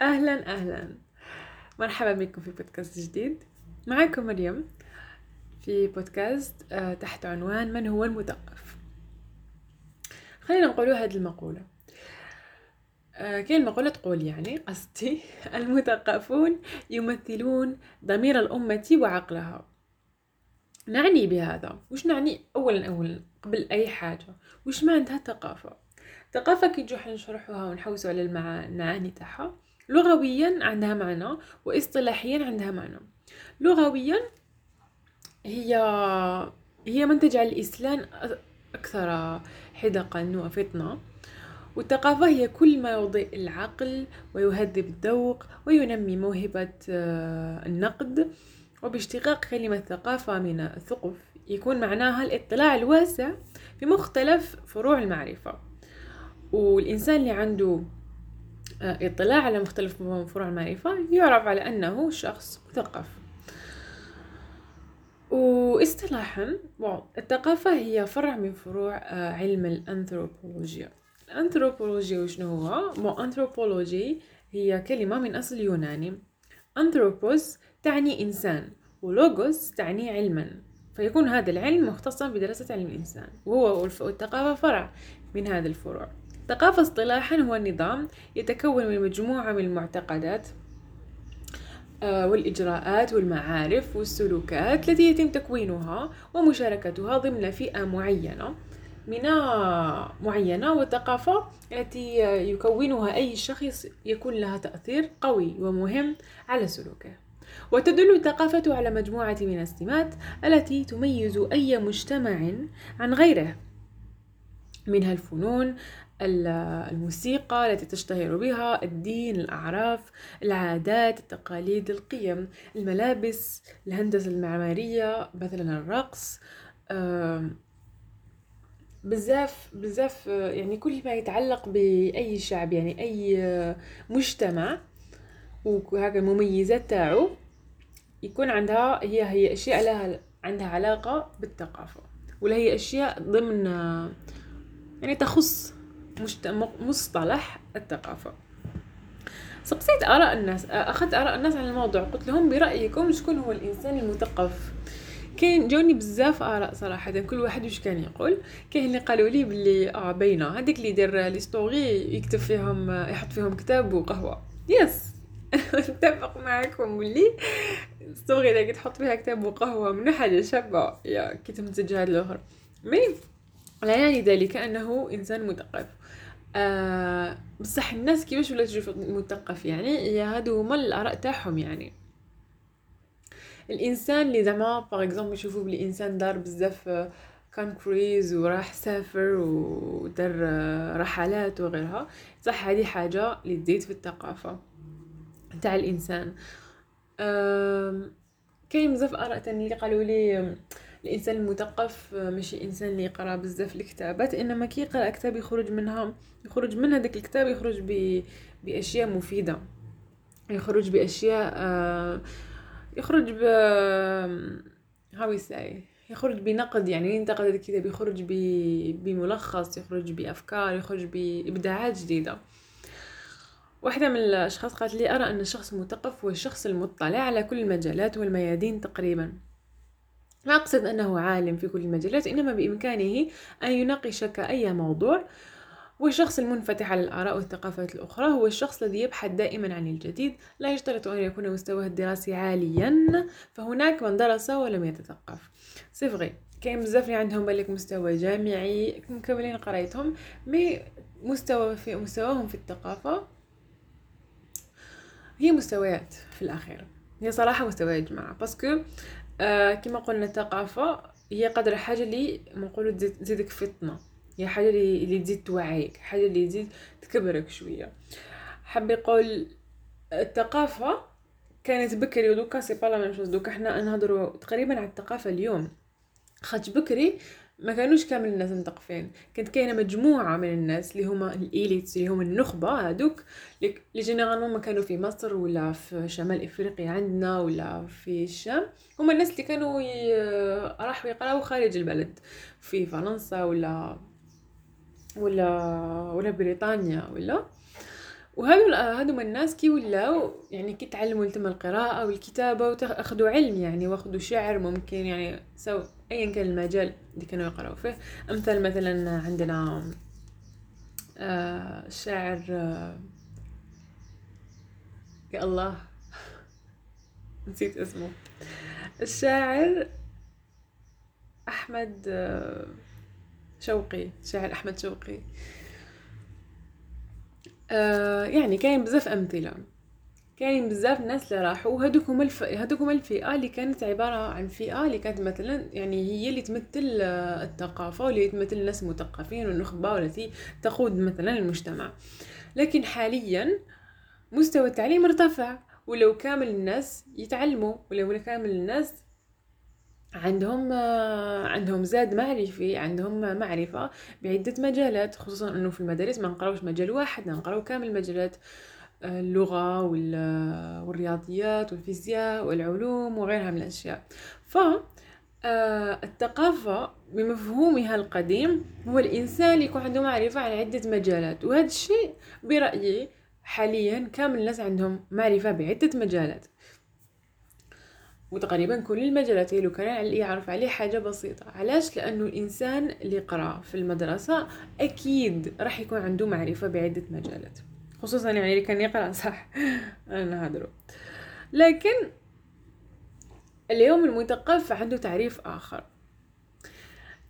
أهلا أهلا. مرحبا بكم في بودكاست جديد. معكم مريم في بودكاست آه، تحت عنوان من هو المثقف؟ خلينا نقول هذه المقولة. آه، كاين المقولة تقول يعني قصدي المثقفون يمثلون ضمير الأمة وعقلها. نعني بهذا؟ وش نعني؟ أولا أولا قبل أي حاجة. وش معناتها الثقافة؟ الثقافة كي نجوح نشرحوها ونحوسوا على المعاني تاعها لغويا عندها معنى واصطلاحيا عندها معنى. لغويا هي هي من تجعل الإسلام أكثر حدقا وفطنة. والثقافة هي كل ما يضيء العقل ويهذب الذوق وينمي موهبة آه، النقد. وباشتقاق كلمة ثقافة من الثقف يكون معناها الاطلاع الواسع في مختلف فروع المعرفة. والإنسان اللي عنده اطلاع على مختلف فروع المعرفة يعرف على أنه شخص مثقف. واصطلاحا الثقافة هي فرع من فروع آه، علم الأنثروبولوجيا. الأنثروبولوجيا وشنو هو؟ أنثروبولوجي هي كلمة من أصل يوناني. أنثروبوس تعني إنسان ولوغوس تعني علما. فيكون هذا العلم مختصا بدراسة علم الإنسان. وهو والثقافة فرع من هذه الفروع. الثقافة اصطلاحا هو نظام يتكون من مجموعة من المعتقدات آه، والإجراءات والمعارف والسلوكات التي يتم تكوينها ومشاركتها ضمن فئة معينة من معينة والثقافة التي يكونها أي شخص يكون لها تأثير قوي ومهم على سلوكه. وتدل الثقافة على مجموعة من السمات التي تميز أي مجتمع عن غيره منها الفنون الموسيقى التي تشتهر بها الدين الأعراف العادات التقاليد القيم الملابس الهندسة المعمارية مثلا الرقص بزاف بزاف يعني كل ما يتعلق بأي شعب يعني أي مجتمع وهكا المميزات تاعو يكون عندها هي هي أشياء لها عندها علاقة بالثقافة ولا هي أشياء ضمن يعني تخص مصطلح الثقافة. سقسيت آراء الناس أخذت آراء الناس عن الموضوع. قلت لهم برأيكم شكون هو الإنسان المثقف؟ كاين جوني بزاف آراء صراحة. كل واحد واش كان يقول. كاين اللي قالوا لي بلي آه باينة. هذيك اللي يدير لي story يكتب فيهم يحط فيهم كتاب وقهوة. Yes. نتفق معكم بلي. story إذا تحط فيها كتاب وقهوة من حاجة شابة يا كي تمزج الآخر mais لا يعني ذلك أنه إنسان مثقف. آه بصح الناس كيفاش ولا تشوف مثقف يعني هي هادو هما الآراء تاعهم يعني. الإنسان اللي زعما par exemple يشوفوا بلي إنسان دار بزاف كان آه، وراح سافر ودار آه، رحلات وغيرها صح هذه حاجة اللي تزيد في الثقافة تاع الإنسان. كاين بزاف آراء تاني اللي قالوا لي الإنسان المثقف آه، ماشي إنسان اللي يقرأ بزاف الكتابات إنما كي يقرأ كتاب يخرج منها يخرج من هذاك الكتاب يخرج ب... بأشياء مفيدة. يخرج بأشياء آه يخرج ب هاو يساي يخرج بنقد يعني ينتقد الكتاب؟ يخرج ب... بملخص يخرج بأفكار يخرج بإبداعات جديدة. واحدة من الأشخاص قالت لي أرى أن الشخص المثقف هو الشخص المطلع على كل المجالات والميادين تقريبا. لا أقصد أنه عالم في كل المجالات إنما بإمكانه أن يناقشك أي موضوع. والشخص المنفتح على الآراء والثقافات الأخرى هو الشخص الذي يبحث دائما عن الجديد. لا يشترط أن يكون مستواه الدراسي عاليا فهناك من درس ولم يتثقف. c'est vrai كاين بزاف اللي عندهم بالك مستوى جامعي مكملين قرايتهم mais مستوى في مستواهم في الثقافة هي مستويات في الأخير. هي صراحة مستويات جماعة. parce que آه كما قلنا الثقافة هي قدر حاجة اللي نقولوا تزيدك فطنة. هي حاجة اللي, تزيد توعيك حاجة اللي تزيد تكبرك شوية. حاب يقول الثقافة كانت بكري ودوكا c'est pas لا دوكا حنا نهضروا تقريبا على الثقافة اليوم. خاطش بكري ما كانوش كامل الناس مثقفين كانت كاينة مجموعة من الناس اللي هما l'élite اللي هما النخبة هادوك اللي généralement ما كانوا في مصر ولا في شمال إفريقيا عندنا ولا في الشام. هما الناس اللي كانوا ي... راحوا يقراو خارج البلد في فرنسا ولا ولا ولا بريطانيا ولا. وهذو هذو الناس كي ولاو يعني كي تعلموا تم القراءة والكتابة وأخذوا علم يعني واخذوا شعر ممكن يعني سو أيا كان المجال اللي كانوا يقرأوا فيه. أمثال مثلا عندنا آه شاعر آه يا الله. نسيت اسمه. الشاعر أحمد آه شوقي شاعر أحمد شوقي. آه يعني كاين بزاف أمثلة. كاين بزاف الناس اللي راحوا وهذوكم الف... هذوكم الفئة اللي كانت عبارة عن فئة اللي كانت مثلا يعني هي اللي تمثل آه، الثقافة واللي تمثل الناس المثقفين والنخبة والتي تقود مثلا المجتمع. لكن حاليا مستوى التعليم ارتفع ولو كامل الناس يتعلموا ولو كامل الناس عندهم عندهم زاد معرفي عندهم معرفة بعدة مجالات خصوصا إنه في المدارس ما نقراوش مجال واحد نقراو كامل المجالات اللغة والرياضيات والفيزياء والعلوم وغيرها من الأشياء. ف الثقافة بمفهومها القديم هو الإنسان اللي يكون عنده معرفة على عدة مجالات وهذا الشيء برأيي حاليا كامل الناس عندهم معرفة بعدة مجالات. وتقريبا كل المجالات. لو كان يعرف عليه حاجة بسيطة. علاش؟ لأنه الإنسان اللي قرأ في المدرسة أكيد راح يكون عنده معرفة بعدة مجالات. خصوصا يعني اللي كان يقرأ صح؟ أنا هدرو لكن اليوم المثقف عنده تعريف آخر.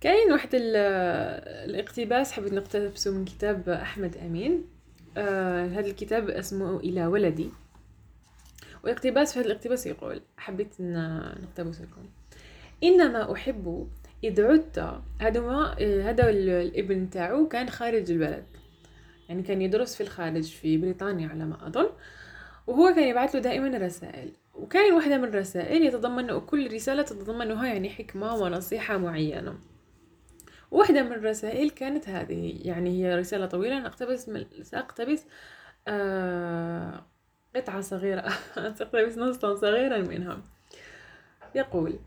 كاين واحد الاقتباس حبيت نقتبسه من كتاب أحمد أمين. آه هذا الكتاب اسمه إلى ولدي. واقتباس في هذا الاقتباس يقول حبيت نقتبس لكم. إنما أحب إذ عدت هذا ما هذا الابن تاعو كان خارج البلد. يعني كان يدرس في الخارج في بريطانيا على ما أظن. وهو كان يبعث له دائما رسائل. وكان واحدة من الرسائل يتضمن كل رسالة تتضمنها يعني حكمة ونصيحة معينة. واحدة من الرسائل كانت هذه يعني هي رسالة طويلة أقتبس سأقتبس آه قطعة صغيرة. تقتبس نصا صغيرا منها. يقول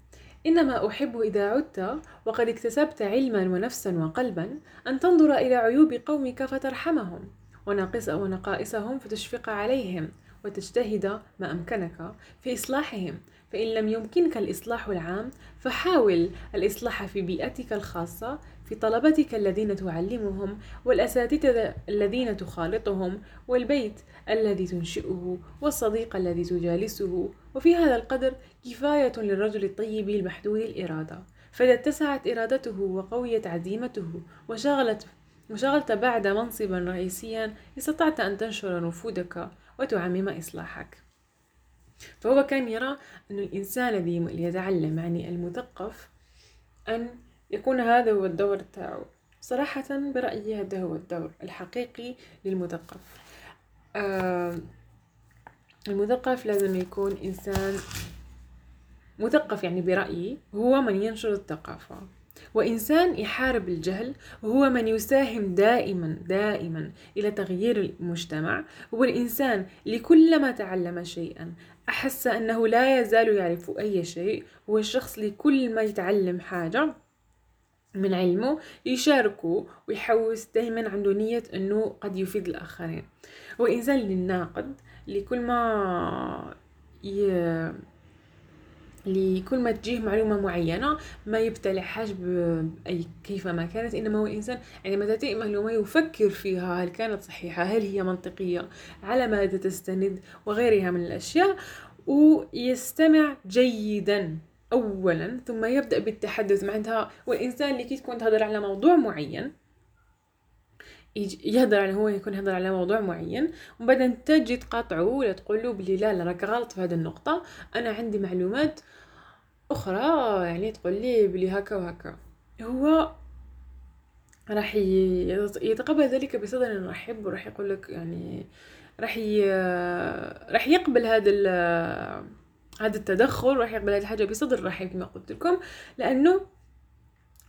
إنما أحب إذا عدت وقد اكتسبت علما ونفسا وقلبا أن تنظر إلى عيوب قومك فترحمهم وناقص ونقائصهم فتشفق عليهم وتجتهد ما أمكنك في إصلاحهم فإن لم يمكنك الإصلاح العام فحاول الإصلاح في بيئتك الخاصة في طلبتك الذين تعلمهم والأساتذة الذين تخالطهم والبيت الذي تنشئه والصديق الذي تجالسه. وفي هذا القدر كفاية للرجل الطيب المحدود الإرادة. فإذا اتسعت إرادته وقويت عزيمته وشغلت وشغلت بعد منصبا رئيسيا استطعت أن تنشر نفوذك وتعمم إصلاحك. فهو كان يرى أن الإنسان الذي يتعلم يعني المثقف أن يكون هذا هو الدور تاعو صراحة برأيي هذا هو الدور الحقيقي للمثقف. آه المثقف لازم يكون إنسان مثقف يعني برأيي هو من ينشر الثقافة. وإنسان يحارب الجهل وهو من يساهم دائما دائما إلى تغيير المجتمع. هو الإنسان اللي كلما تعلم شيئا أحس أنه لا يزال يعرف أي شيء. هو الشخص اللي كل ما يتعلم حاجة من علمه يشاركه ويحوس دائما عنده نية أنه قد يفيد الآخرين. هو إنسان للناقد اللي كل ما ي... لكل ما تجيه معلومة معينة ما يبتلعهاش بأي كيفما كانت إنما هو إنسان عندما تأتي معلومة يفكر فيها هل كانت صحيحة هل هي منطقية على ماذا تستند وغيرها من الأشياء ويستمع جيدا اولا ثم يبدأ بالتحدث معناتها والإنسان اللي كي تكون تهضر على موضوع معين يهضر على هو يكون يهضر على موضوع معين بعد تجي تقاطعه ولا تقول له بلي لا لا راك غلط في هذه النقطة أنا عندي معلومات أخرى يعني تقول لي بلي هكا وهكا. هو راح يتقبل ذلك بصدر رحب وراح يقول لك يعني راح راح يقبل هذا هذا التدخل راح يقبل هذه الحاجة بصدر رحب كما قلت لكم لأنه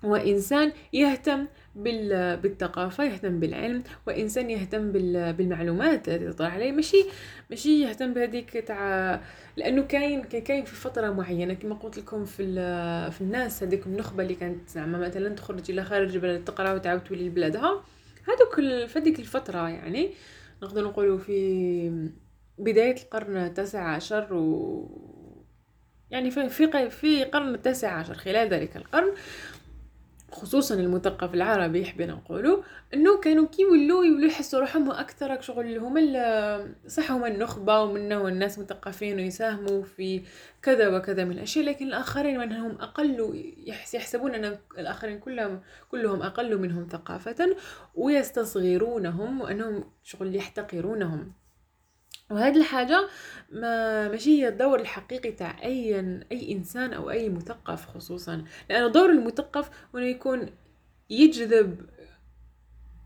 هو إنسان يهتم بالثقافة يهتم بالعلم وإنسان يهتم بالمعلومات التي تطلع عليه. ماشي ماشي يهتم بهذيك تاع لأنه كاين كاين في فترة معينة كما قلت لكم في في الناس هذيك النخبة اللي كانت زعما مثلا تخرج إلى خارج البلد تقرأ وتعاود تولي لبلادها. هذوك في هذيك الفترة يعني نقدر نقولوا في بداية القرن التاسع عشر و يعني في في قرن التاسع عشر خلال ذلك القرن خصوصا المثقف العربي يحبنا نقولوا إنه كانوا كي يولوا يولوا يحسوا روحهم أكثر شغل هما صح هما النخبة ومنه الناس مثقفين ويساهموا في كذا وكذا من الأشياء لكن الآخرين منهم أقل يحسبون إن الآخرين كلهم كلهم أقل منهم ثقافة ويستصغرونهم وإنهم شغل يحتقرونهم. وهذه الحاجة ما ماشي هي الدور الحقيقي تاع أي أي إنسان أو أي مثقف خصوصا. لأن دور المثقف انه يكون يجذب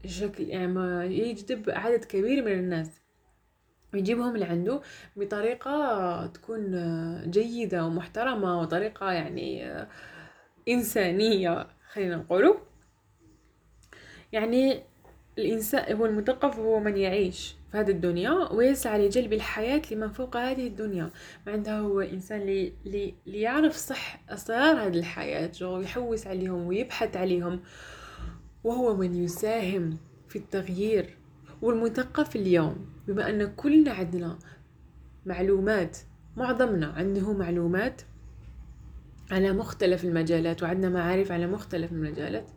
شكل يعني يجذب عدد كبير من الناس. ويجيبهم لعنده بطريقة تكون جيدة ومحترمة وطريقة يعني إنسانية خلينا نقوله. يعني الإنسان هو المثقف هو من يعيش في هذه الدنيا ويسعى لجلب الحياة لمن فوق هذه الدنيا. معناتها هو إنسان اللي لي ليعرف صح أسرار هذه الحياة ويحوس عليهم ويبحث عليهم. وهو من يساهم في التغيير. والمثقف اليوم بما أن كلنا عندنا معلومات معظمنا عنده معلومات على مختلف المجالات وعندنا معارف على مختلف المجالات.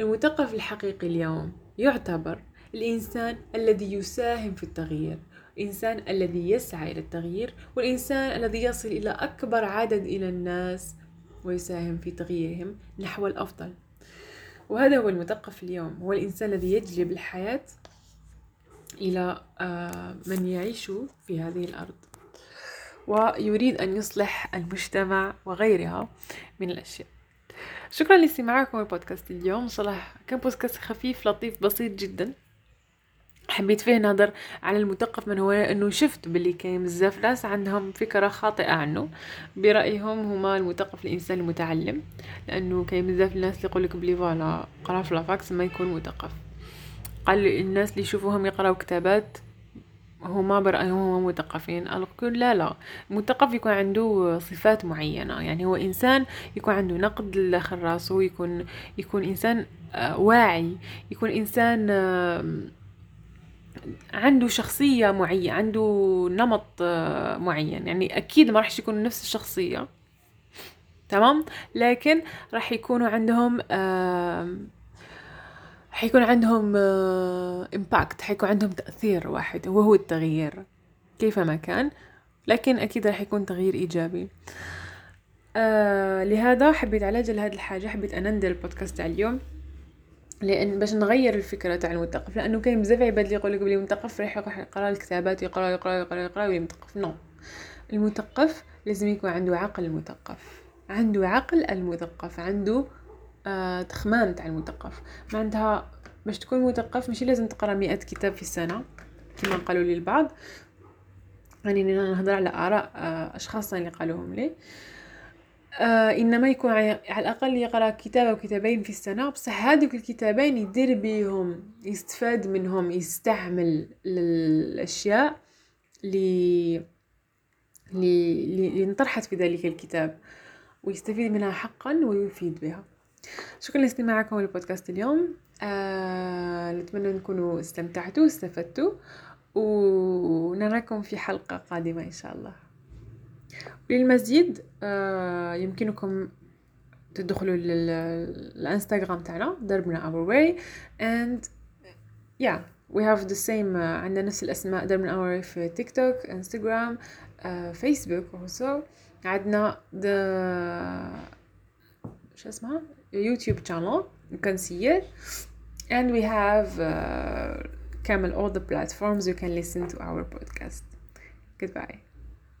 المثقف الحقيقي اليوم يعتبر الإنسان الذي يساهم في التغيير الإنسان الذي يسعى إلى التغيير والإنسان الذي يصل إلى أكبر عدد إلى الناس ويساهم في تغييرهم نحو الأفضل. وهذا هو المثقف اليوم هو الإنسان الذي يجلب الحياة إلى آه، من يعيش في هذه الأرض ويريد أن يصلح المجتمع وغيرها من الأشياء. شكرا لاستماعكم البودكاست اليوم. صراحة كان بودكاست خفيف لطيف بسيط جدا. حبيت فيه نهضر على المثقف من هو إنه شفت باللي كاين بزاف ناس عندهم فكرة خاطئة عنه. برأيهم هما المثقف الانسان المتعلم لأنه كاين بزاف الناس اللي يقولك بلي فوالا قرا في ما يكون مثقف قال الناس اللي يشوفوهم يقراو كتابات هما برأيهم هما مثقفين. الكل لا لا. المثقف يكون عنده صفات معينة. يعني هو إنسان يكون عنده نقد لداخل راسه يكون يكون إنسان آه، واعي. يكون إنسان عنده شخصية معينة عنده نمط آه، معين. يعني أكيد ما راح يكون نفس الشخصية. تمام؟ لكن راح يكونوا عندهم حيكون عندهم امباكت حيكون عندهم تأثير واحد وهو التغيير كيفما كان. لكن أكيد راح يكون تغيير إيجابي. آه لهذا حبيت على جل هذه الحاجة حبيت أنندل البودكاست تاع اليوم. لأن باش نغير الفكرة تاع المثقف لأنه كاين بزاف عباد اللي يقول لك بلي المثقف راح يقرا الكتابات يقرا يقرا يقرا يقرأ ويولي مثقف نو المثقف لازم يكون عنده عقل المثقف. عنده عقل المثقف عنده آه تخمام تاع المثقف. معناتها باش تكون مثقف ماشي لازم تقرأ مئة كتاب في السنة كما قالوا لي البعض. يعني نهضر على آراء آه أشخاص اللي قالوهم لي. آه إنما يكون على الأقل يقرأ كتاب أو كتابين في السنة بصح هذوك الكتابين يدير بيهم يستفاد منهم يستعمل الاشياء اللي اللي انطرحت في ذلك الكتاب ويستفيد منها حقا ويفيد بها. شكرا لاستماعكم للبودكاست اليوم. آه نتمنى نكونوا استمتعتوا واستفدتوا ونراكم في حلقة قادمة إن شاء الله. للمزيد آه يمكنكم تدخلوا للانستغرام تاعنا دربنا way and yeah we have the same uh, عندنا نفس الأسماء دربنا our way في تيك توك انستغرام فيسبوك also. عندنا the شو اسمها؟ YouTube channel. You can see it. And we have uh, camel all the platforms you can listen to our podcast. Goodbye.